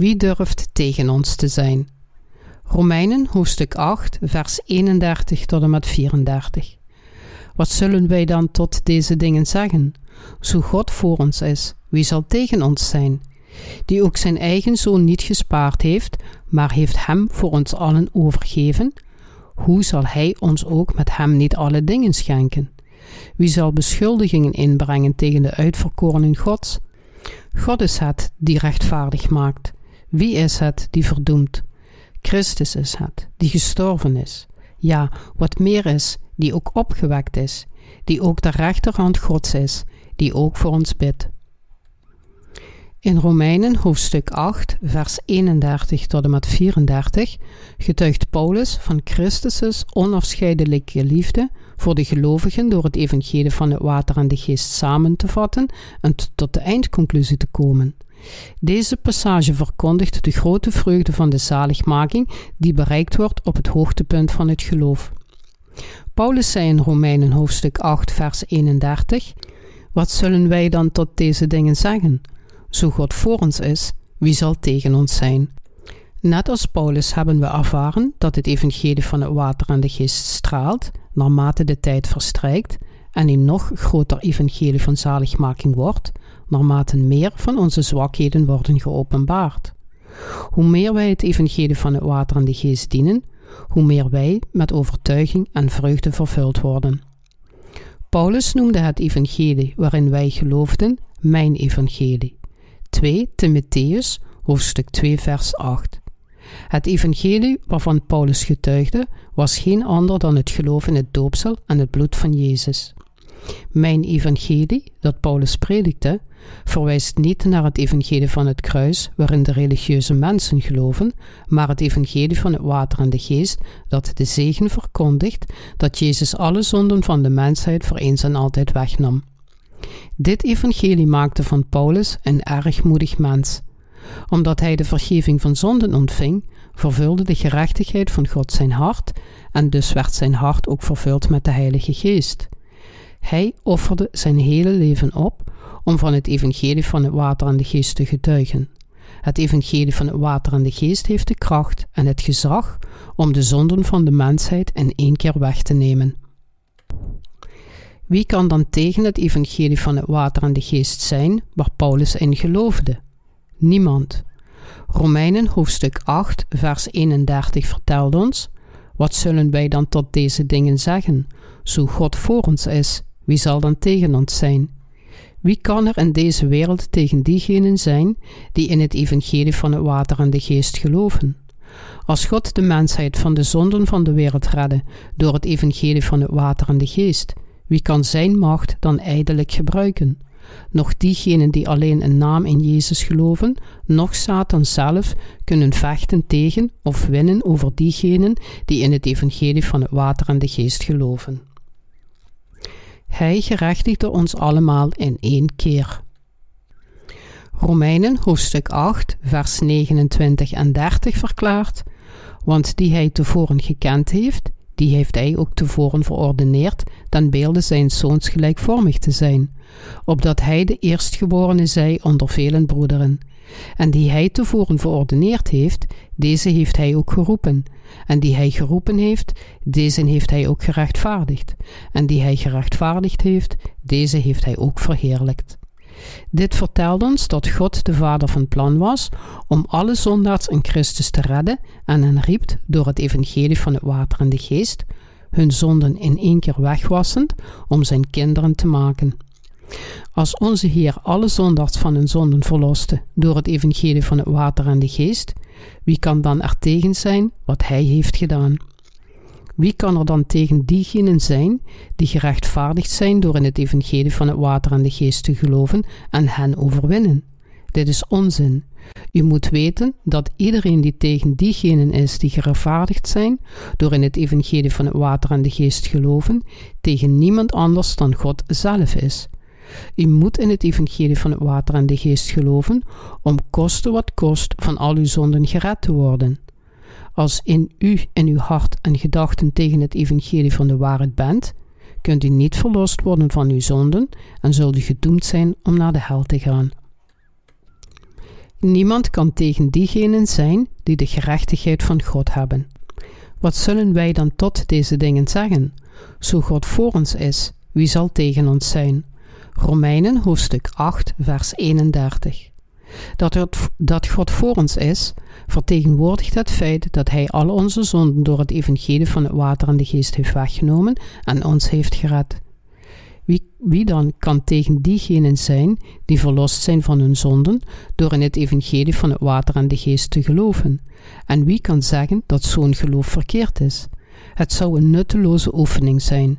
Wie durft tegen ons te zijn? Romeinen hoofdstuk 8, vers 31 tot en met 34. Wat zullen wij dan tot deze dingen zeggen? Zo God voor ons is, wie zal tegen ons zijn? Die ook zijn eigen zoon niet gespaard heeft, maar heeft hem voor ons allen overgeven, hoe zal hij ons ook met hem niet alle dingen schenken? Wie zal beschuldigingen inbrengen tegen de uitverkorenen Gods? God is het die rechtvaardig maakt. Wie is het die verdoemt? Christus is het, die gestorven is. Ja, wat meer is, die ook opgewekt is, die ook de rechterhand Gods is, die ook voor ons bidt. In Romeinen hoofdstuk 8, vers 31 tot en met 34 getuigt Paulus van Christus' onafscheidelijke liefde voor de gelovigen door het evangelie van het water en de geest samen te vatten en tot de eindconclusie te komen. Deze passage verkondigt de grote vreugde van de zaligmaking die bereikt wordt op het hoogtepunt van het geloof. Paulus zei in Romeinen hoofdstuk 8, vers 31: Wat zullen wij dan tot deze dingen zeggen? Zo God voor ons is, wie zal tegen ons zijn? Net als Paulus hebben we ervaren dat het evangelie van het water en de geest straalt naarmate de tijd verstrijkt en een nog groter evangelie van zaligmaking wordt, naarmate meer van onze zwakheden worden geopenbaard. Hoe meer wij het evangelie van het water en de geest dienen, hoe meer wij met overtuiging en vreugde vervuld worden. Paulus noemde het evangelie waarin wij geloofden mijn evangelie. 2 Timotheus, hoofdstuk 2, vers 8. Het evangelie waarvan Paulus getuigde was geen ander dan het geloof in het doopsel en het bloed van Jezus. Mijn evangelie, dat Paulus predikte, verwijst niet naar het evangelie van het kruis, waarin de religieuze mensen geloven, maar het evangelie van het water en de geest, dat de zegen verkondigt dat Jezus alle zonden van de mensheid voor eens en altijd wegnam. Dit evangelie maakte van Paulus een erg moedig mens. Omdat hij de vergeving van zonden ontving, vervulde de gerechtigheid van God zijn hart en dus werd zijn hart ook vervuld met de Heilige Geest. Hij offerde zijn hele leven op om van het evangelie van het water en de geest te getuigen. Het evangelie van het water en de geest heeft de kracht en het gezag om de zonden van de mensheid in één keer weg te nemen. Wie kan dan tegen het evangelie van het water en de geest zijn waar Paulus in geloofde? Niemand. Romeinen hoofdstuk 8, vers 31 vertelt ons: Wat zullen wij dan tot deze dingen zeggen? Zo God voor ons is, wie zal dan tegen ons zijn? Wie kan er in deze wereld tegen diegenen zijn die in het evangelie van het water en de geest geloven? Als God de mensheid van de zonden van de wereld redde door het evangelie van het water en de geest, wie kan zijn macht dan ijdelijk gebruiken? Nog diegenen die alleen een naam in Jezus geloven, nog Satan zelf kunnen vechten tegen of winnen over diegenen die in het evangelie van het water en de geest geloven. Hij gerechtigde ons allemaal in één keer. Romeinen hoofdstuk 8, vers 29 en 30 verklaart: Want die hij tevoren gekend heeft, die heeft hij ook tevoren verordeneerd ten beelde zijn zoons gelijkvormig te zijn, opdat hij de eerstgeborene zij onder velen broederen. En die hij tevoren verordeneerd heeft, deze heeft hij ook geroepen. En die hij geroepen heeft, deze heeft hij ook gerechtvaardigd. En die hij gerechtvaardigd heeft, deze heeft hij ook verheerlijkt. Dit vertelt ons dat God de Vader van plan was om alle zondaars in Christus te redden en hen riep door het evangelie van het water en de geest, hun zonden in één keer wegwassend, om zijn kinderen te maken. Als onze Heer alle zondaars van hun zonden verloste door het evangelie van het water en de geest, wie kan dan er tegen zijn wat Hij heeft gedaan? Wie kan er dan tegen diegenen zijn die gerechtvaardigd zijn door in het evangelie van het water en de geest te geloven en hen overwinnen? Dit is onzin. U moet weten dat iedereen die tegen diegenen is die gerechtvaardigd zijn door in het evangelie van het water en de geest geloven, tegen niemand anders dan God zelf is. U moet in het evangelie van het water en de geest geloven om koste wat kost van al uw zonden gered te worden. Als in u en uw hart en gedachten tegen het evangelie van de waarheid bent, kunt u niet verlost worden van uw zonden en zult u gedoemd zijn om naar de hel te gaan. Niemand kan tegen diegenen zijn die de gerechtigheid van God hebben. Wat zullen wij dan tot deze dingen zeggen? Zo God voor ons is, wie zal tegen ons zijn? Romeinen hoofdstuk 8, vers 31. Dat, dat God voor ons is, vertegenwoordigt het feit dat Hij al onze zonden door het evangelie van het water en de geest heeft weggenomen en ons heeft gered. Wie, wie dan kan tegen diegenen zijn die verlost zijn van hun zonden door in het evangelie van het water en de geest te geloven? En wie kan zeggen dat zo'n geloof verkeerd is? Het zou een nutteloze oefening zijn.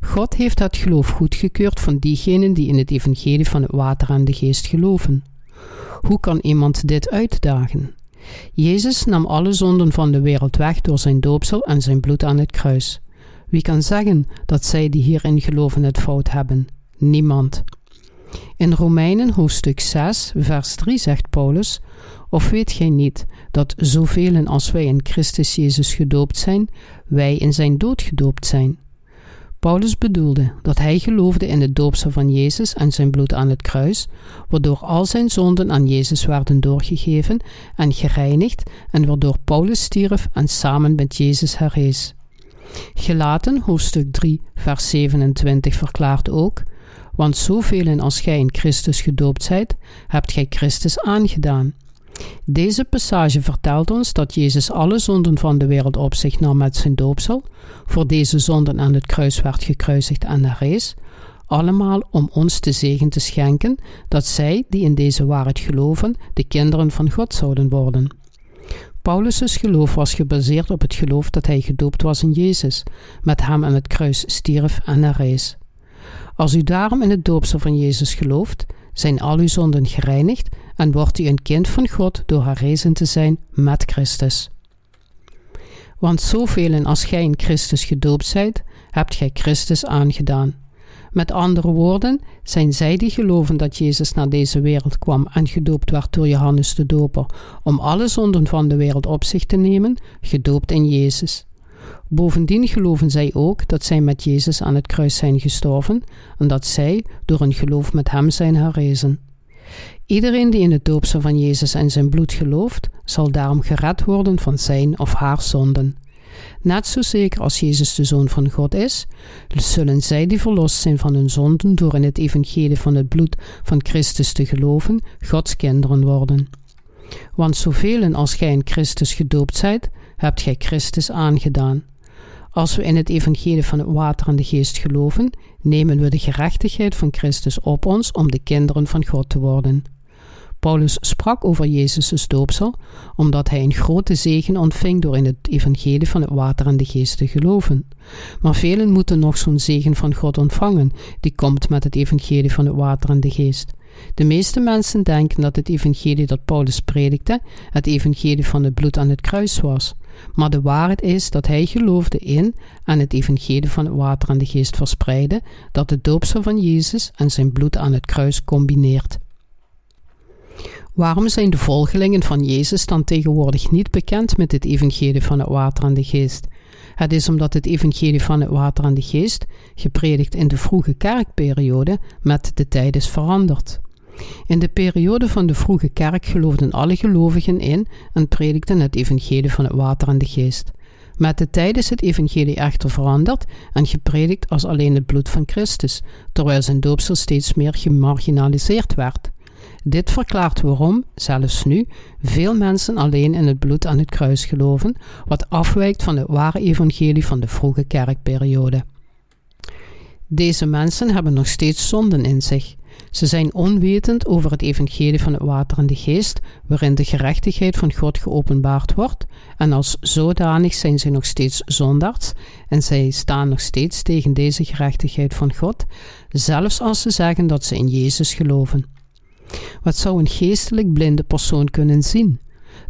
God heeft het geloof goedgekeurd van diegenen die in het evangelie van het water en de geest geloven. Hoe kan iemand dit uitdagen? Jezus nam alle zonden van de wereld weg door zijn doopsel en zijn bloed aan het kruis. Wie kan zeggen dat zij die hierin geloven het fout hebben? Niemand. In Romeinen hoofdstuk 6, vers 3 zegt Paulus: Of weet gij niet dat zoveel als wij in Christus Jezus gedoopt zijn, wij in zijn dood gedoopt zijn? Paulus bedoelde dat hij geloofde in het doopsel van Jezus en zijn bloed aan het kruis, waardoor al zijn zonden aan Jezus werden doorgegeven en gereinigd en waardoor Paulus stierf en samen met Jezus herrees. Gelaten hoofdstuk 3 vers 27 verklaart ook, want zoveel als gij in Christus gedoopt zijt, hebt gij Christus aangedaan. Deze passage vertelt ons dat Jezus alle zonden van de wereld op zich nam met zijn doopsel, voor deze zonden aan het kruis werd gekruisigd en herrees, allemaal om ons de zegen te schenken dat zij, die in deze waarheid geloven, de kinderen van God zouden worden. Paulus' geloof was gebaseerd op het geloof dat hij gedoopt was in Jezus, met hem aan het kruis stierf en herrees. Als u daarom in het doopsel van Jezus gelooft, zijn al uw zonden gereinigd en wordt u een kind van God door herrezen te zijn met Christus. Want zoveel als gij in Christus gedoopt zijt, hebt gij Christus aangedaan. Met andere woorden, zijn zij die geloven dat Jezus naar deze wereld kwam en gedoopt werd door Johannes de Doper, om alle zonden van de wereld op zich te nemen, gedoopt in Jezus. Bovendien geloven zij ook dat zij met Jezus aan het kruis zijn gestorven en dat zij door een geloof met Hem zijn herrezen. Iedereen die in het doopsel van Jezus en zijn bloed gelooft, zal daarom gered worden van zijn of haar zonden. Net zo zeker als Jezus de Zoon van God is, zullen zij die verlost zijn van hun zonden door in het evangelie van het bloed van Christus te geloven, Gods kinderen worden. Want zoveel als gij in Christus gedoopt zijt, hebt gij Christus aangedaan. Als we in het evangelie van het water en de geest geloven, nemen we de gerechtigheid van Christus op ons om de kinderen van God te worden. Paulus sprak over Jezus' doopsel, omdat hij een grote zegen ontving door in het evangelie van het water en de geest te geloven. Maar velen moeten nog zo'n zegen van God ontvangen, die komt met het evangelie van het water en de geest. De meeste mensen denken dat het evangelie dat Paulus predikte, het evangelie van het bloed aan het kruis was. Maar de waarheid is dat hij geloofde in en het evangelie van het water en de geest verspreidde, dat het doopsel van Jezus en zijn bloed aan het kruis combineert. Waarom zijn de volgelingen van Jezus dan tegenwoordig niet bekend met het evangelie van het water en de geest? Het is omdat het evangelie van het water en de geest, gepredikt in de vroege kerkperiode, met de tijd is veranderd. In de periode van de vroege kerk geloofden alle gelovigen in en predikten het evangelie van het water en de geest. Met de tijd is het evangelie echter veranderd en gepredikt als alleen het bloed van Christus, terwijl zijn doopsel steeds meer gemarginaliseerd werd. Dit verklaart waarom, zelfs nu, veel mensen alleen in het bloed aan het kruis geloven, wat afwijkt van het ware evangelie van de vroege kerkperiode. Deze mensen hebben nog steeds zonden in zich. Ze zijn onwetend over het evangelie van het water en de geest, waarin de gerechtigheid van God geopenbaard wordt, en als zodanig zijn ze nog steeds zondaars en zij staan nog steeds tegen deze gerechtigheid van God, zelfs als ze zeggen dat ze in Jezus geloven. Wat zou een geestelijk blinde persoon kunnen zien?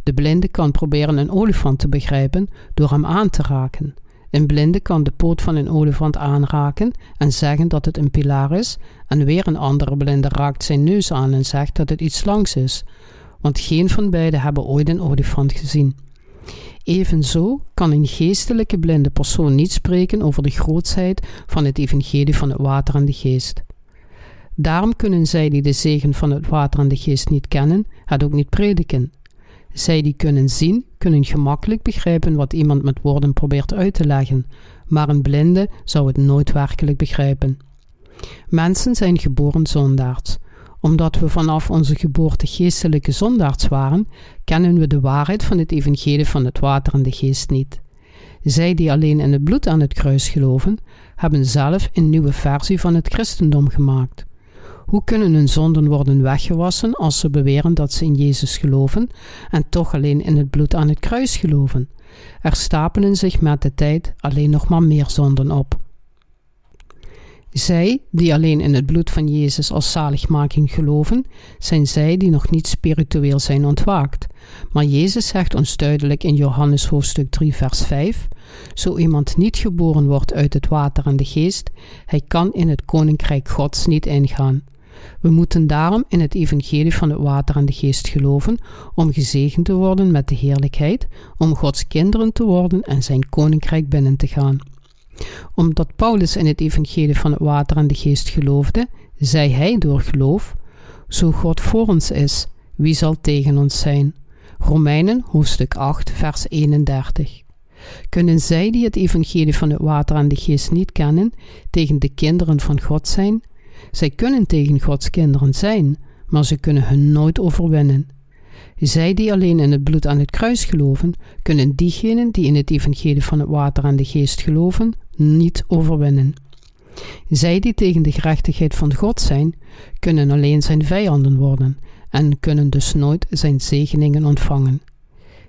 De blinde kan proberen een olifant te begrijpen door hem aan te raken. Een blinde kan de poot van een olifant aanraken en zeggen dat het een pilaar is, en weer een andere blinde raakt zijn neus aan en zegt dat het iets langs is, want geen van beiden hebben ooit een olifant gezien. Evenzo kan een geestelijke blinde persoon niet spreken over de grootsheid van het evangelie van het water en de geest. Daarom kunnen zij die de zegen van het water en de geest niet kennen, het ook niet prediken. Zij die kunnen zien, kunnen gemakkelijk begrijpen wat iemand met woorden probeert uit te leggen, maar een blinde zou het nooit werkelijk begrijpen. Mensen zijn geboren zondaars. Omdat we vanaf onze geboorte geestelijke zondaars waren, kennen we de waarheid van het evangelie van het water en de geest niet. Zij die alleen in het bloed aan het kruis geloven, hebben zelf een nieuwe versie van het christendom gemaakt. Hoe kunnen hun zonden worden weggewassen als ze beweren dat ze in Jezus geloven en toch alleen in het bloed aan het kruis geloven? Er stapelen zich met de tijd alleen nog maar meer zonden op. Zij die alleen in het bloed van Jezus als zaligmaking geloven, zijn zij die nog niet spiritueel zijn ontwaakt. Maar Jezus zegt ons duidelijk in Johannes hoofdstuk 3 vers 5: Zo iemand niet geboren wordt uit het water en de geest, hij kan in het koninkrijk Gods niet ingaan. We moeten daarom in het evangelie van het water en de geest geloven om gezegend te worden met de heerlijkheid, om Gods kinderen te worden en zijn koninkrijk binnen te gaan. Omdat Paulus in het evangelie van het water en de geest geloofde, zei hij door geloof: Zo God voor ons is, wie zal tegen ons zijn? Romeinen hoofdstuk 8, vers 31. Kunnen zij die het evangelie van het water en de geest niet kennen, tegen de kinderen van God zijn? Zij kunnen tegen Gods kinderen zijn, maar ze kunnen hun nooit overwinnen. Zij die alleen in het bloed aan het kruis geloven, kunnen diegenen die in het evangelie van het water en de geest geloven, niet overwinnen. Zij die tegen de gerechtigheid van God zijn, kunnen alleen zijn vijanden worden en kunnen dus nooit zijn zegeningen ontvangen.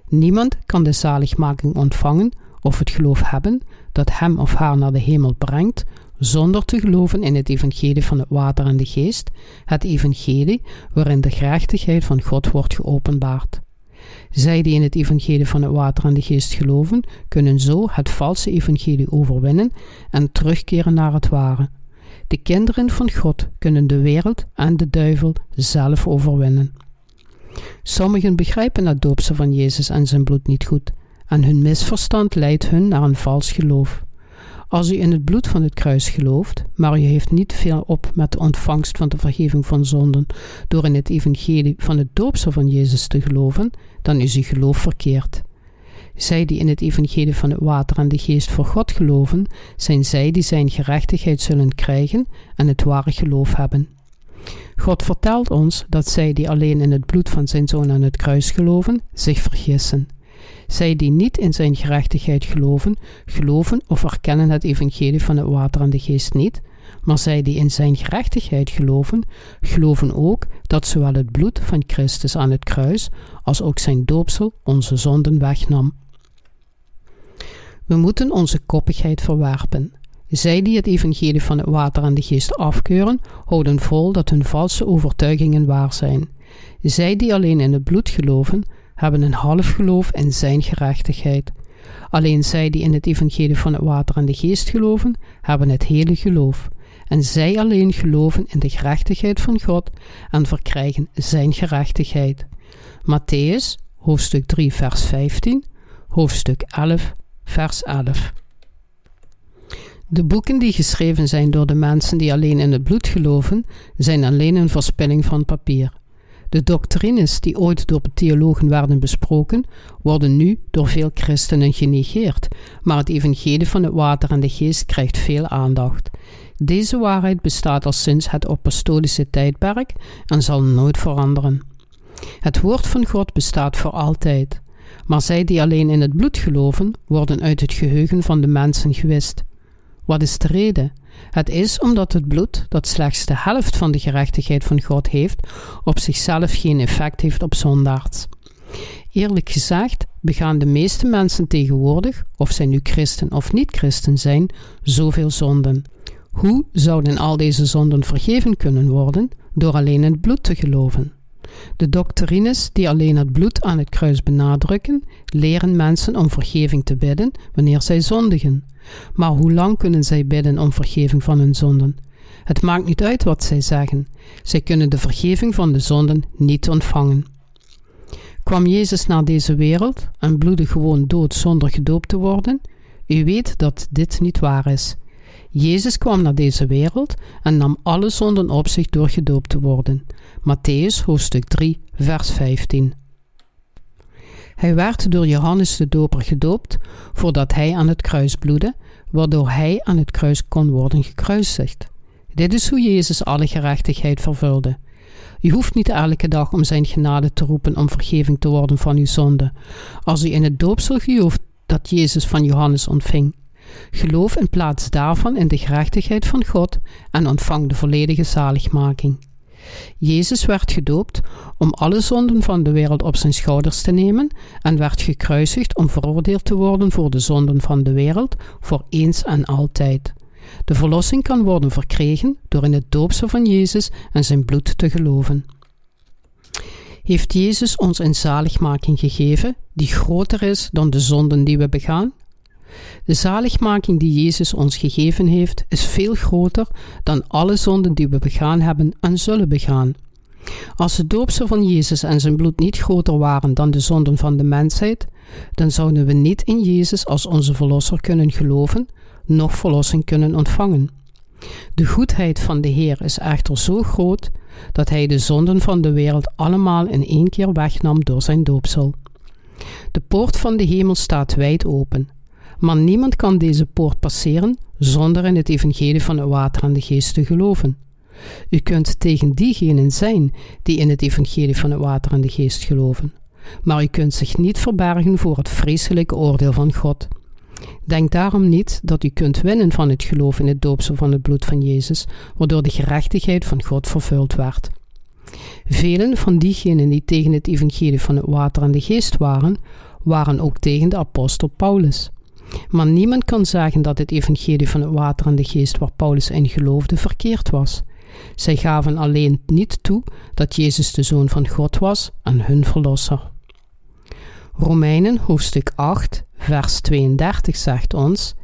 Niemand kan de zaligmaking ontvangen of het geloof hebben dat hem of haar naar de hemel brengt, zonder te geloven in het evangelie van het water en de geest, het evangelie waarin de gerechtigheid van God wordt geopenbaard. Zij die in het evangelie van het water en de geest geloven, kunnen zo het valse evangelie overwinnen en terugkeren naar het ware. De kinderen van God kunnen de wereld en de duivel zelf overwinnen. Sommigen begrijpen het doopse van Jezus en zijn bloed niet goed, en hun misverstand leidt hun naar een vals geloof. Als u in het bloed van het kruis gelooft, maar u heeft niet veel op met de ontvangst van de vergeving van zonden door in het evangelie van het doopsel van Jezus te geloven, dan is uw geloof verkeerd. Zij die in het evangelie van het water en de geest voor God geloven, zijn zij die zijn gerechtigheid zullen krijgen en het ware geloof hebben. God vertelt ons dat zij die alleen in het bloed van zijn zoon aan het kruis geloven, zich vergissen. Zij die niet in zijn gerechtigheid geloven, geloven of erkennen het evangelie van het water en de geest niet, maar zij die in zijn gerechtigheid geloven, geloven ook dat zowel het bloed van Christus aan het kruis als ook zijn doopsel onze zonden wegnam. We moeten onze koppigheid verwerpen. Zij die het evangelie van het water en de geest afkeuren, houden vol dat hun valse overtuigingen waar zijn. Zij die alleen in het bloed geloven, hebben een half geloof in zijn gerechtigheid. Alleen zij die in het evangelie van het water en de geest geloven, hebben het hele geloof. En zij alleen geloven in de gerechtigheid van God en verkrijgen zijn gerechtigheid. Matthäus, hoofdstuk 3, vers 15, hoofdstuk 11, vers 11. De boeken die geschreven zijn door de mensen die alleen in het bloed geloven, zijn alleen een verspilling van papier. De doctrines die ooit door theologen werden besproken, worden nu door veel christenen genegeerd, maar het evangelie van het water en de geest krijgt veel aandacht. Deze waarheid bestaat al sinds het apostolische tijdperk en zal nooit veranderen. Het woord van God bestaat voor altijd, maar zij die alleen in het bloed geloven, worden uit het geheugen van de mensen gewist. Wat is de reden? Het is omdat het bloed, dat slechts de helft van de gerechtigheid van God heeft, op zichzelf geen effect heeft op zondaars. Eerlijk gezegd begaan de meeste mensen tegenwoordig, of zij nu christen of niet christen zijn, zoveel zonden. Hoe zouden al deze zonden vergeven kunnen worden? Door alleen in het bloed te geloven. De doctrines die alleen het bloed aan het kruis benadrukken, leren mensen om vergeving te bidden wanneer zij zondigen. Maar hoe lang kunnen zij bidden om vergeving van hun zonden? Het maakt niet uit wat zij zeggen. Zij kunnen de vergeving van de zonden niet ontvangen. Kwam Jezus naar deze wereld en bloedde gewoon dood zonder gedoopt te worden? U weet dat dit niet waar is. Jezus kwam naar deze wereld en nam alle zonden op zich door gedoopt te worden. Matthäus hoofdstuk 3, vers 15. Hij werd door Johannes de Doper gedoopt voordat hij aan het kruis bloedde, waardoor hij aan het kruis kon worden gekruisigd. Dit is hoe Jezus alle gerechtigheid vervulde. U hoeft niet elke dag om zijn genade te roepen om vergeving te worden van uw zonde. Als u in het doopsel gelooft dat Jezus van Johannes ontving. Geloof in plaats daarvan in de gerechtigheid van God en ontvang de volledige zaligmaking. Jezus werd gedoopt om alle zonden van de wereld op zijn schouders te nemen en werd gekruisigd om veroordeeld te worden voor de zonden van de wereld voor eens en altijd. De verlossing kan worden verkregen door in het doopsel van Jezus en zijn bloed te geloven. Heeft Jezus ons een zaligmaking gegeven die groter is dan de zonden die we begaan? De zaligmaking die Jezus ons gegeven heeft, is veel groter dan alle zonden die we begaan hebben en zullen begaan. Als de doopsel van Jezus en zijn bloed niet groter waren dan de zonden van de mensheid, dan zouden we niet in Jezus als onze Verlosser kunnen geloven, noch verlossing kunnen ontvangen. De goedheid van de Heer is echter zo groot dat Hij de zonden van de wereld allemaal in één keer wegnam door zijn doopsel. De poort van de hemel staat wijd open maar niemand kan deze poort passeren zonder in het evangelie van het water en de geest te geloven. U kunt tegen diegenen zijn die in het evangelie van het water en de geest geloven, maar u kunt zich niet verbergen voor het vreselijke oordeel van God. Denk daarom niet dat u kunt winnen van het geloof in het doopsel van het bloed van Jezus, waardoor de gerechtigheid van God vervuld werd. Velen van diegenen die tegen het evangelie van het water en de geest waren, waren ook tegen de apostel Paulus. Maar niemand kan zeggen dat het evangelie van het water en de geest waar Paulus in geloofde verkeerd was. Zij gaven alleen niet toe dat Jezus de Zoon van God was en hun Verlosser. Romeinen hoofdstuk 8, vers 32 zegt ons: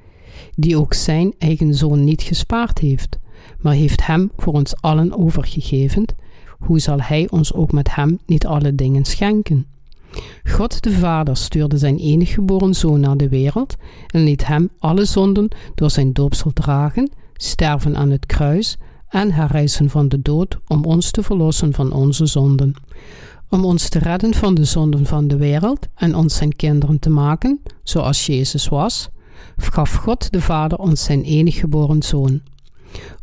Die ook zijn eigen zoon niet gespaard heeft, maar heeft hem voor ons allen overgegeven, hoe zal hij ons ook met hem niet alle dingen schenken? God de Vader stuurde zijn enige geboren zoon naar de wereld en liet hem alle zonden door zijn doopsel dragen, sterven aan het kruis en herrijzen van de dood om ons te verlossen van onze zonden. Om ons te redden van de zonden van de wereld en ons zijn kinderen te maken, zoals Jezus was, gaf God de Vader ons zijn enige geboren zoon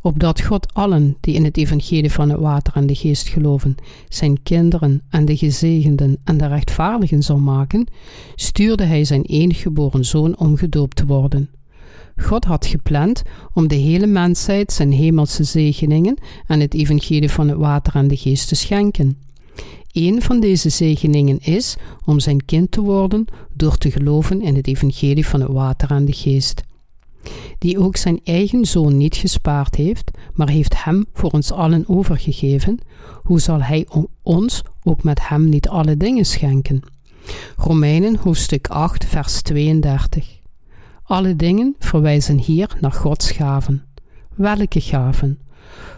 opdat God allen die in het evangelie van het water en de geest geloven, zijn kinderen en de gezegenden en de rechtvaardigen zal maken, stuurde hij zijn enige geboren zoon om gedoopt te worden. God had gepland om de hele mensheid zijn hemelse zegeningen en het evangelie van het water en de geest te schenken. Een van deze zegeningen is om zijn kind te worden door te geloven in het evangelie van het water en de geest die ook zijn eigen zoon niet gespaard heeft, maar heeft hem voor ons allen overgegeven, hoe zal hij ons ook met hem niet alle dingen schenken? Romeinen hoofdstuk 8, vers 32. Alle dingen verwijzen hier naar Gods gaven. Welke gaven?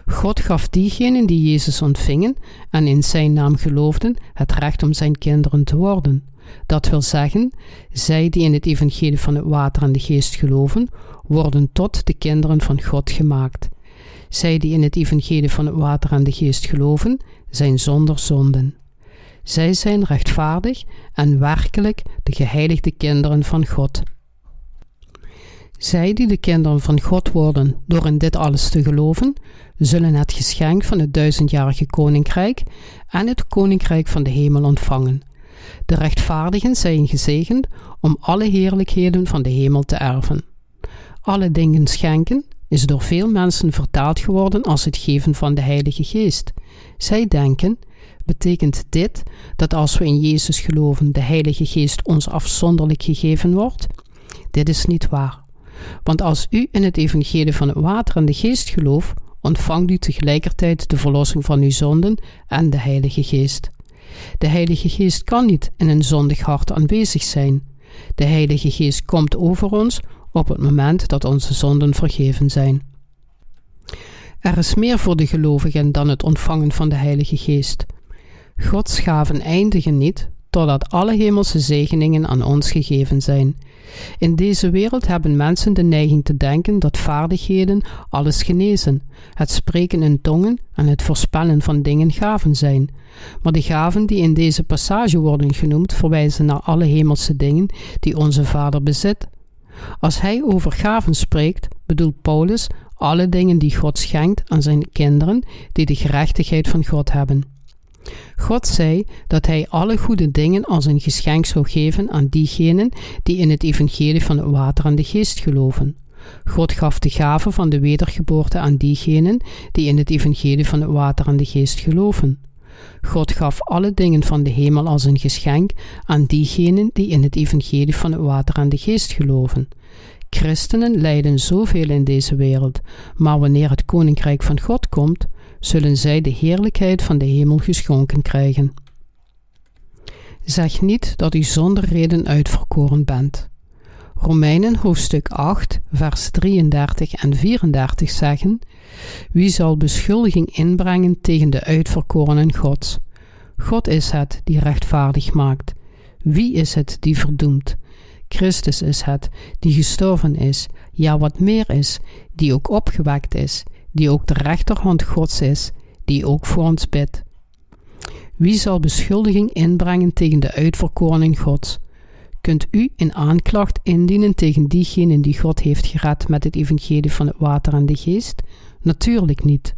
God gaf diegenen die Jezus ontvingen en in zijn naam geloofden het recht om zijn kinderen te worden. Dat wil zeggen, zij die in het evangelie van het water en de geest geloven, worden tot de kinderen van God gemaakt. Zij die in het evangelie van het water en de geest geloven, zijn zonder zonden. Zij zijn rechtvaardig en werkelijk de geheiligde kinderen van God. Zij die de kinderen van God worden door in dit alles te geloven, zullen het geschenk van het duizendjarige koninkrijk en het koninkrijk van de hemel ontvangen. De rechtvaardigen zijn gezegend om alle heerlijkheden van de hemel te erven. Alle dingen schenken is door veel mensen vertaald geworden als het geven van de Heilige Geest. Zij denken, betekent dit dat als we in Jezus geloven de Heilige Geest ons afzonderlijk gegeven wordt? Dit is niet waar. Want als u in het evangelie van het water en de geest gelooft, ontvangt u tegelijkertijd de verlossing van uw zonden en de Heilige Geest. De Heilige Geest kan niet in een zondig hart aanwezig zijn. De Heilige Geest komt over ons op het moment dat onze zonden vergeven zijn. Er is meer voor de gelovigen dan het ontvangen van de Heilige Geest. Gods gaven eindigen niet totdat alle hemelse zegeningen aan ons gegeven zijn. In deze wereld hebben mensen de neiging te denken dat vaardigheden alles genezen, het spreken in tongen en het voorspellen van dingen gaven zijn. Maar de gaven die in deze passage worden genoemd verwijzen naar alle hemelse dingen die onze Vader bezit. Als hij over gaven spreekt, bedoelt Paulus alle dingen die God schenkt aan zijn kinderen die de gerechtigheid van God hebben. God zei dat hij alle goede dingen als een geschenk zou geven aan diegenen die in het evangelie van het water en de geest geloven. God gaf de gave van de wedergeboorte aan diegenen die in het evangelie van het water en de geest geloven. God gaf alle dingen van de hemel als een geschenk aan diegenen die in het evangelie van het water en de geest geloven. Christenen lijden zoveel in deze wereld, maar wanneer het koninkrijk van God komt, zullen zij de heerlijkheid van de hemel geschonken krijgen. Zeg niet dat u zonder reden uitverkoren bent. Romeinen hoofdstuk 8, vers 33 en 34 zeggen: Wie zal beschuldiging inbrengen tegen de uitverkorenen Gods? God is het die rechtvaardig maakt. Wie is het die verdoemt? Christus is het die gestorven is, ja wat meer is, die ook opgewekt is, die ook de rechterhand Gods is, die ook voor ons bidt. Wie zal beschuldiging inbrengen tegen de uitverkorenen Gods? Kunt u een aanklacht indienen tegen diegenen die God heeft gered met het evangelie van het water en de geest? Natuurlijk niet.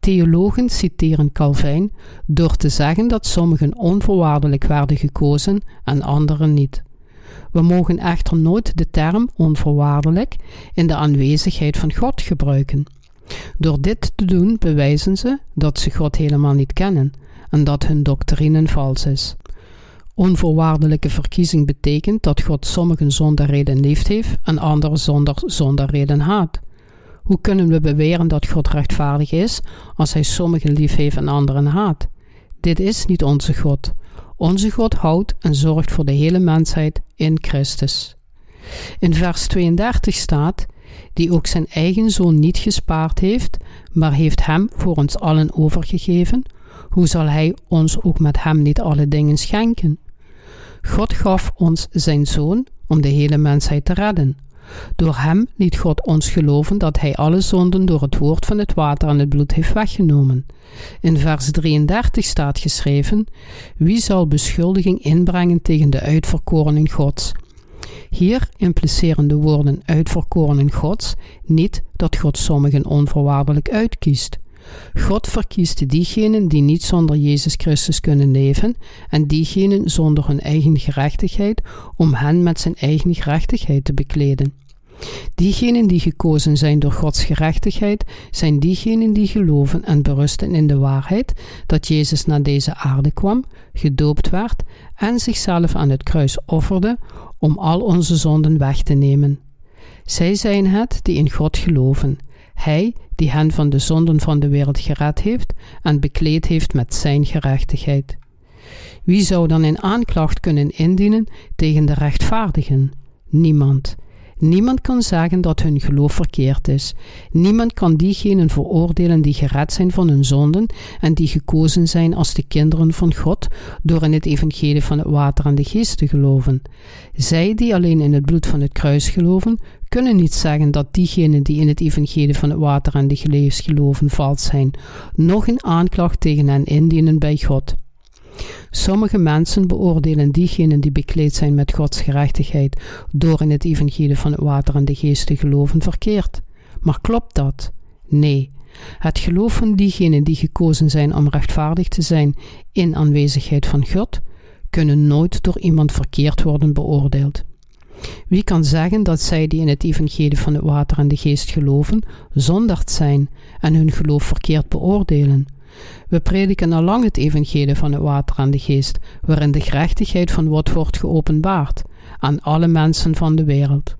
Theologen citeren Calvijn door te zeggen dat sommigen onvoorwaardelijk werden gekozen en anderen niet. We mogen echter nooit de term onvoorwaardelijk in de aanwezigheid van God gebruiken. Door dit te doen bewijzen ze dat ze God helemaal niet kennen en dat hun doctrine vals is. Onvoorwaardelijke verkiezing betekent dat God sommigen zonder reden lief heeft en anderen zonder, zonder reden haat. Hoe kunnen we beweren dat God rechtvaardig is als hij sommigen lief heeft en anderen haat? Dit is niet onze God. Onze God houdt en zorgt voor de hele mensheid in Christus. In vers 32 staat: Die ook zijn eigen zoon niet gespaard heeft, maar heeft hem voor ons allen overgegeven, hoe zal hij ons ook met hem niet alle dingen schenken? God gaf ons zijn zoon om de hele mensheid te redden. Door hem liet God ons geloven dat hij alle zonden door het woord van het water en het bloed heeft weggenomen. In vers 33 staat geschreven: Wie zal beschuldiging inbrengen tegen de uitverkorenen Gods? Hier impliceren de woorden uitverkorenen Gods niet dat God sommigen onvoorwaardelijk uitkiest. God verkiest diegenen die niet zonder Jezus Christus kunnen leven en diegenen zonder hun eigen gerechtigheid om hen met zijn eigen gerechtigheid te bekleden. Diegenen die gekozen zijn door Gods gerechtigheid zijn diegenen die geloven en berusten in de waarheid dat Jezus naar deze aarde kwam, gedoopt werd en zichzelf aan het kruis offerde om al onze zonden weg te nemen. Zij zijn het die in God geloven, Hij die hen van de zonden van de wereld gered heeft en bekleed heeft met Zijn gerechtigheid. Wie zou dan een aanklacht kunnen indienen tegen de rechtvaardigen? Niemand. Niemand kan zeggen dat hun geloof verkeerd is. Niemand kan diegenen veroordelen die gered zijn van hun zonden en die gekozen zijn als de kinderen van God door in het evangelie van het water en de geest te geloven. Zij die alleen in het bloed van het kruis geloven, kunnen niet zeggen dat diegenen die in het evangelie van het water en de geest geloven vals zijn, nog een aanklacht tegen hen indienen bij God. Sommige mensen beoordelen diegenen die bekleed zijn met Gods gerechtigheid door in het evangelie van het water en de geest te geloven verkeerd. Maar klopt dat? Nee. Het geloof van diegenen die gekozen zijn om rechtvaardig te zijn in aanwezigheid van God, kunnen nooit door iemand verkeerd worden beoordeeld. Wie kan zeggen dat zij die in het evangelie van het water en de geest geloven, zonderd zijn en hun geloof verkeerd beoordelen? We prediken al lang het evangelie van het water en de geest, waarin de gerechtigheid van God wordt geopenbaard aan alle mensen van de wereld.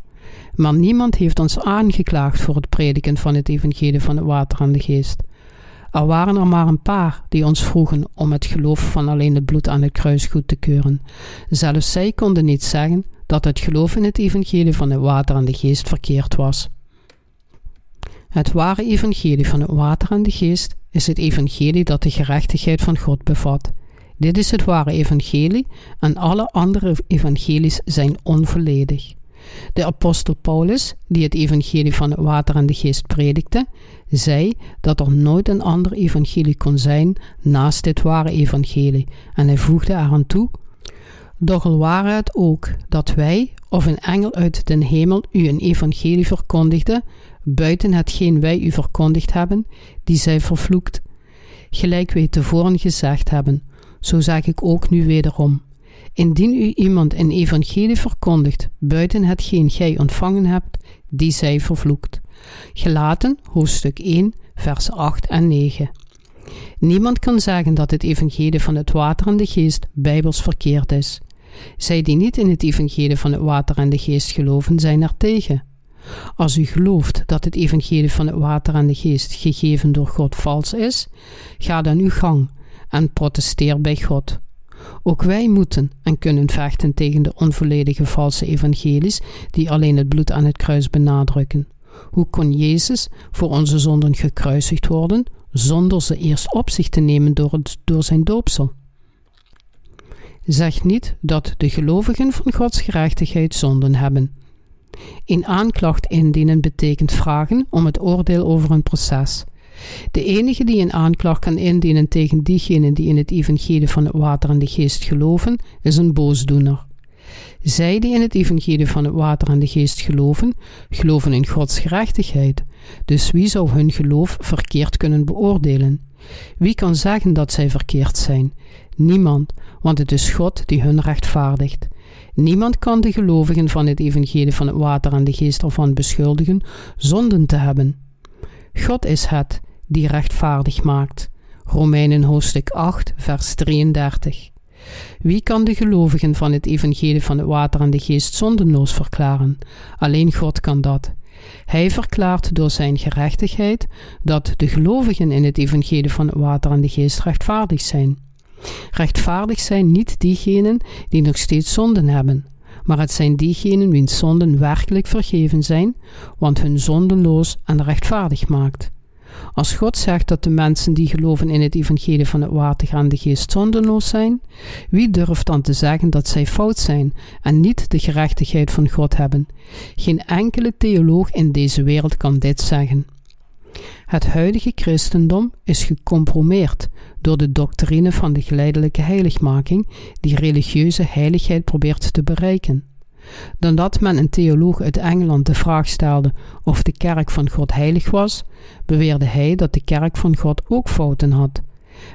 Maar niemand heeft ons aangeklaagd voor het prediken van het evangelie van het water en de geest. Er waren er maar een paar die ons vroegen om het geloof van alleen het bloed aan het kruis goed te keuren. Zelfs zij konden niet zeggen dat het geloof in het evangelie van het water en de geest verkeerd was. Het ware evangelie van het water en de geest is het evangelie dat de gerechtigheid van God bevat. Dit is het ware evangelie en alle andere evangelies zijn onvolledig. De apostel Paulus, die het evangelie van het water en de geest predikte, zei dat er nooit een ander evangelie kon zijn naast dit ware evangelie en hij voegde eraan toe doch al ware het ook dat wij of een engel uit den hemel u een evangelie verkondigde, buiten hetgeen wij u verkondigd hebben, die zij vervloekt. Gelijk wij tevoren gezegd hebben, zo zeg ik ook nu wederom. Indien u iemand een evangelie verkondigt, buiten hetgeen gij ontvangen hebt, die zij vervloekt. Gelaten, hoofdstuk 1, vers 8 en 9. Niemand kan zeggen dat het evangelie van het water en de geest bijbels verkeerd is. Zij die niet in het evangelie van het water en de geest geloven, zijn er tegen. Als u gelooft dat het evangelie van het water en de geest gegeven door God vals is, ga dan uw gang en protesteer bij God. Ook wij moeten en kunnen vechten tegen de onvolledige valse evangelies die alleen het bloed aan het kruis benadrukken. Hoe kon Jezus voor onze zonden gekruisigd worden zonder ze eerst op zich te nemen door, het, door zijn doopsel? Zeg niet dat de gelovigen van Gods gerechtigheid zonden hebben. Een aanklacht indienen betekent vragen om het oordeel over een proces. De enige die een aanklacht kan indienen tegen diegenen die in het evangelie van het water en de geest geloven, is een boosdoener. Zij die in het evangelie van het water en de geest geloven, geloven in Gods gerechtigheid. Dus wie zou hun geloof verkeerd kunnen beoordelen? Wie kan zeggen dat zij verkeerd zijn? Niemand, want het is God die hun rechtvaardigt. Niemand kan de gelovigen van het evangelie van het water en de geest ervan beschuldigen zonden te hebben. God is het die rechtvaardig maakt. Romeinen hoofdstuk 8, vers 33. Wie kan de gelovigen van het evangelie van het water en de geest zondenloos verklaren? Alleen God kan dat. Hij verklaart door zijn gerechtigheid dat de gelovigen in het evangelie van het water en de geest rechtvaardig zijn. Rechtvaardig zijn niet diegenen die nog steeds zonden hebben, maar het zijn diegenen wiens zonden werkelijk vergeven zijn, want hun zondenloos en rechtvaardig maakt. Als God zegt dat de mensen die geloven in het evangelie van het water en de geest zondenloos zijn, wie durft dan te zeggen dat zij fout zijn en niet de gerechtigheid van God hebben? Geen enkele theoloog in deze wereld kan dit zeggen. Het huidige christendom is gecompromeerd door de doctrine van de geleidelijke heiligmaking die religieuze heiligheid probeert te bereiken. Dan dat men een theoloog uit Engeland de vraag stelde of de kerk van God heilig was, beweerde hij dat de kerk van God ook fouten had.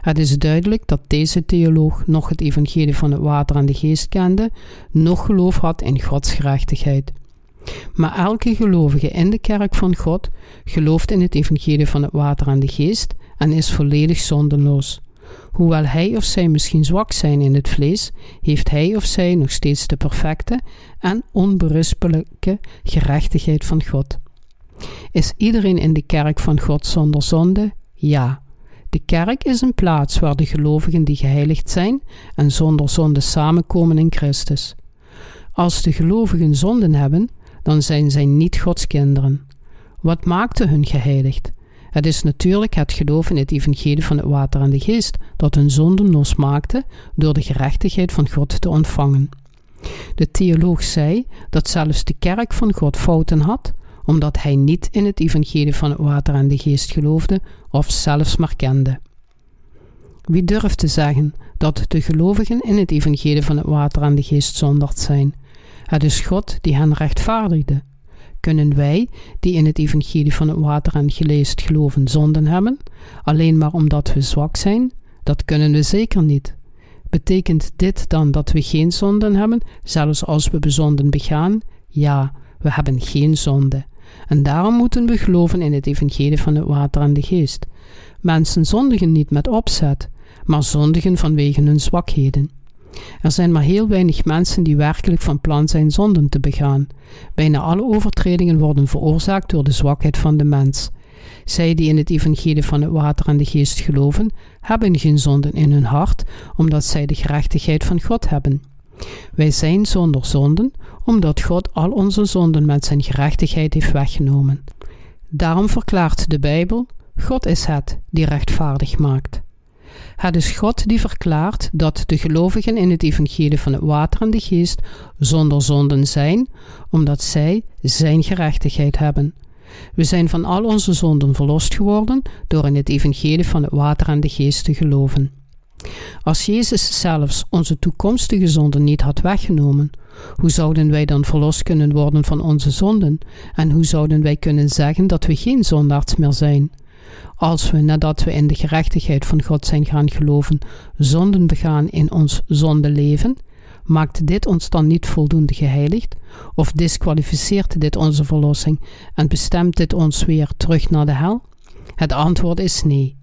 Het is duidelijk dat deze theoloog nog het evangelie van het water en de geest kende, nog geloof had in Gods gerechtigheid. Maar elke gelovige in de kerk van God gelooft in het evangelie van het water en de geest en is volledig zondenloos. Hoewel hij of zij misschien zwak zijn in het vlees, heeft hij of zij nog steeds de perfecte en onberispelijke gerechtigheid van God. Is iedereen in de kerk van God zonder zonde? Ja. De kerk is een plaats waar de gelovigen die geheiligd zijn en zonder zonde samenkomen in Christus. Als de gelovigen zonden hebben, dan zijn zij niet Gods kinderen. Wat maakte hun geheiligd? Het is natuurlijk het geloof in het evangelie van het water en de geest dat hun zonden losmaakte door de gerechtigheid van God te ontvangen. De theoloog zei dat zelfs de kerk van God fouten had, omdat hij niet in het evangelie van het water en de geest geloofde of zelfs maar kende. Wie durft te zeggen dat de gelovigen in het evangelie van het water en de geest zonderd zijn? Het is God die hen rechtvaardigde. Kunnen wij, die in het evangelie van het water en geest geloven, zonden hebben, alleen maar omdat we zwak zijn? Dat kunnen we zeker niet. Betekent dit dan dat we geen zonden hebben, zelfs als we bezonden begaan? Ja, we hebben geen zonde. En daarom moeten we geloven in het evangelie van het water en de geest. Mensen zondigen niet met opzet, maar zondigen vanwege hun zwakheden. Er zijn maar heel weinig mensen die werkelijk van plan zijn zonden te begaan. Bijna alle overtredingen worden veroorzaakt door de zwakheid van de mens. Zij die in het evangelie van het water en de geest geloven, hebben geen zonden in hun hart, omdat zij de gerechtigheid van God hebben. Wij zijn zonder zonden, omdat God al onze zonden met zijn gerechtigheid heeft weggenomen. Daarom verklaart de Bijbel: God is het die rechtvaardig maakt. Het is God die verklaart dat de gelovigen in het evangelie van het water en de geest zonder zonden zijn, omdat zij zijn gerechtigheid hebben. We zijn van al onze zonden verlost geworden door in het evangelie van het water en de geest te geloven. Als Jezus zelfs onze toekomstige zonden niet had weggenomen, hoe zouden wij dan verlost kunnen worden van onze zonden? En hoe zouden wij kunnen zeggen dat we geen zondaards meer zijn? Als we, nadat we in de gerechtigheid van God zijn gaan geloven, zonden begaan in ons zondeleven, maakt dit ons dan niet voldoende geheiligd? Of disqualificeert dit onze verlossing en bestemt dit ons weer terug naar de hel? Het antwoord is nee.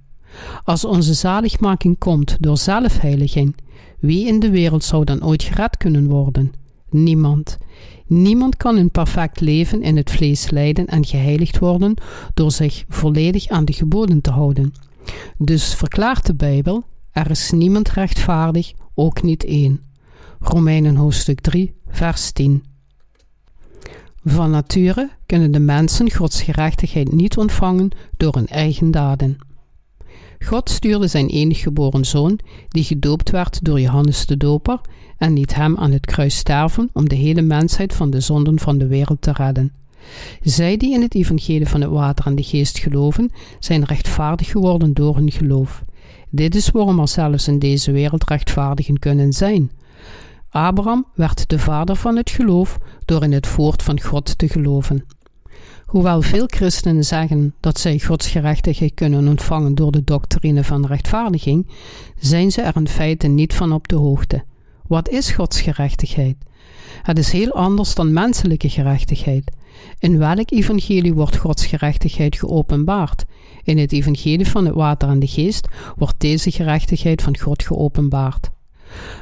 Als onze zaligmaking komt door zelfheiliging, wie in de wereld zou dan ooit gered kunnen worden? Niemand. Niemand kan een perfect leven in het vlees leiden en geheiligd worden door zich volledig aan de geboden te houden. Dus verklaart de Bijbel: er is niemand rechtvaardig, ook niet één. Romeinen hoofdstuk 3, vers 10. Van nature kunnen de mensen Gods gerechtigheid niet ontvangen door hun eigen daden. God stuurde zijn enige geboren zoon, die gedoopt werd door Johannes de Doper, en liet hem aan het kruis sterven om de hele mensheid van de zonden van de wereld te redden. Zij die in het evangelie van het water en de geest geloven, zijn rechtvaardig geworden door hun geloof. Dit is waarom er zelfs in deze wereld rechtvaardigen kunnen zijn. Abraham werd de vader van het geloof door in het woord van God te geloven. Hoewel veel christenen zeggen dat zij Gods gerechtigheid kunnen ontvangen door de doctrine van rechtvaardiging, zijn ze er in feite niet van op de hoogte. Wat is Gods gerechtigheid? Het is heel anders dan menselijke gerechtigheid. In welk evangelie wordt Gods gerechtigheid geopenbaard? In het evangelie van het water en de geest wordt deze gerechtigheid van God geopenbaard.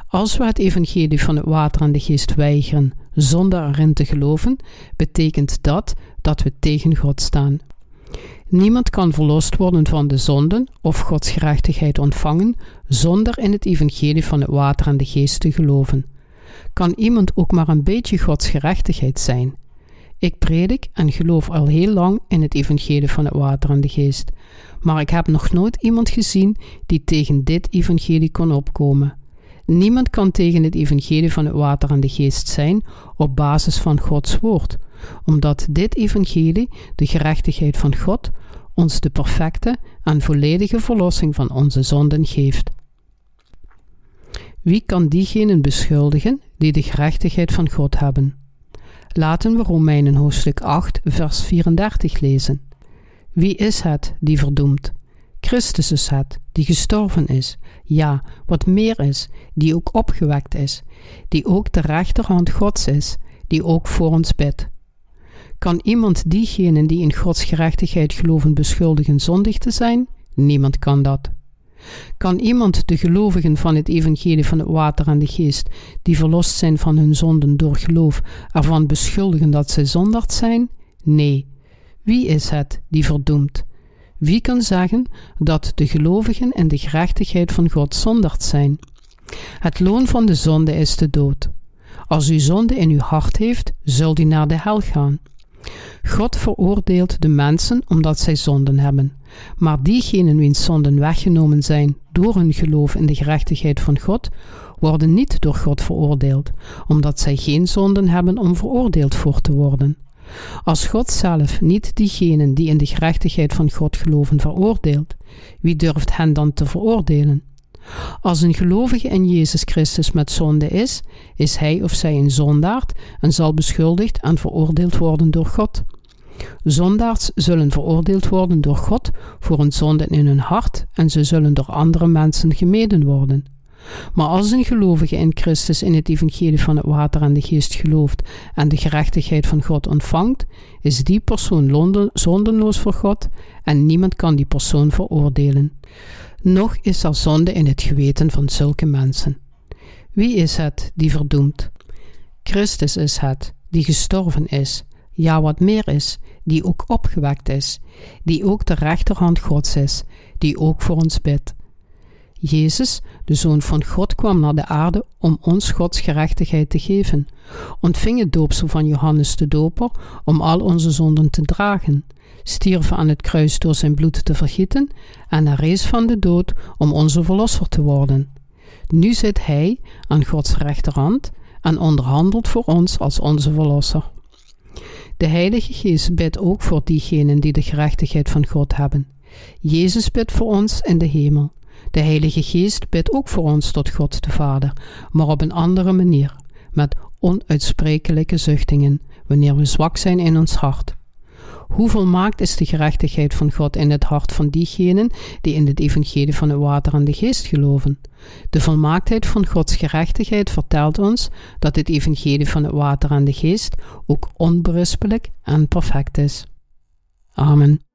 Als we het evangelie van het water en de geest weigeren zonder erin te geloven, betekent dat dat we tegen God staan. Niemand kan verlost worden van de zonden of Gods gerechtigheid ontvangen zonder in het evangelie van het water en de geest te geloven. Kan iemand ook maar een beetje Gods gerechtigheid zijn? Ik predik en geloof al heel lang in het evangelie van het water en de geest, maar ik heb nog nooit iemand gezien die tegen dit evangelie kon opkomen. Niemand kan tegen het evangelie van het water en de geest zijn op basis van Gods woord, omdat dit evangelie, de gerechtigheid van God, ons de perfecte en volledige verlossing van onze zonden geeft. Wie kan diegenen beschuldigen die de gerechtigheid van God hebben? Laten we Romeinen hoofdstuk 8, vers 34 lezen. Wie is het die verdoemt? Christus is het, die gestorven is, ja, wat meer is, die ook opgewekt is, die ook de rechterhand Gods is, die ook voor ons bidt. Kan iemand diegenen die in Gods gerechtigheid geloven beschuldigen zondig te zijn? Niemand kan dat. Kan iemand de gelovigen van het evangelie van het water en de geest, die verlost zijn van hun zonden door geloof, ervan beschuldigen dat zij zondaard zijn? Nee. Wie is het die verdoemt? Wie kan zeggen dat de gelovigen in de gerechtigheid van God zondaard zijn? Het loon van de zonde is de dood. Als u zonde in uw hart heeft, zult u naar de hel gaan. God veroordeelt de mensen omdat zij zonden hebben, maar diegenen wiens zonden weggenomen zijn door hun geloof in de gerechtigheid van God, worden niet door God veroordeeld, omdat zij geen zonden hebben om veroordeeld voor te worden. Als God zelf niet diegenen die in de gerechtigheid van God geloven veroordeelt, wie durft hen dan te veroordelen? Als een gelovige in Jezus Christus met zonde is, is hij of zij een zondaard en zal beschuldigd en veroordeeld worden door God. Zondaars zullen veroordeeld worden door God voor een zonde in hun hart en ze zullen door andere mensen gemeden worden. Maar als een gelovige in Christus in het evangelie van het water en de geest gelooft en de gerechtigheid van God ontvangt, is die persoon zondenloos voor God en niemand kan die persoon veroordelen. Nog is er zonde in het geweten van zulke mensen. Wie is het die verdoemt? Christus is het die gestorven is, ja wat meer is, die ook opgewekt is, die ook de rechterhand Gods is, die ook voor ons bidt. Jezus, de Zoon van God, kwam naar de aarde om ons Gods gerechtigheid te geven, ontving het doopsel van Johannes de Doper om al onze zonden te dragen, stierf aan het kruis door zijn bloed te vergieten en herrees van de dood om onze verlosser te worden. Nu zit hij aan Gods rechterhand en onderhandelt voor ons als onze verlosser. De Heilige Geest bidt ook voor diegenen die de gerechtigheid van God hebben. Jezus bidt voor ons in de hemel. De Heilige Geest bidt ook voor ons tot God de Vader, maar op een andere manier, met onuitsprekelijke zuchtingen, wanneer we zwak zijn in ons hart. Hoe volmaakt is de gerechtigheid van God in het hart van diegenen die in het evangelie van het water en de geest geloven? De volmaaktheid van Gods gerechtigheid vertelt ons dat het evangelie van het water en de geest ook onberispelijk en perfect is. Amen.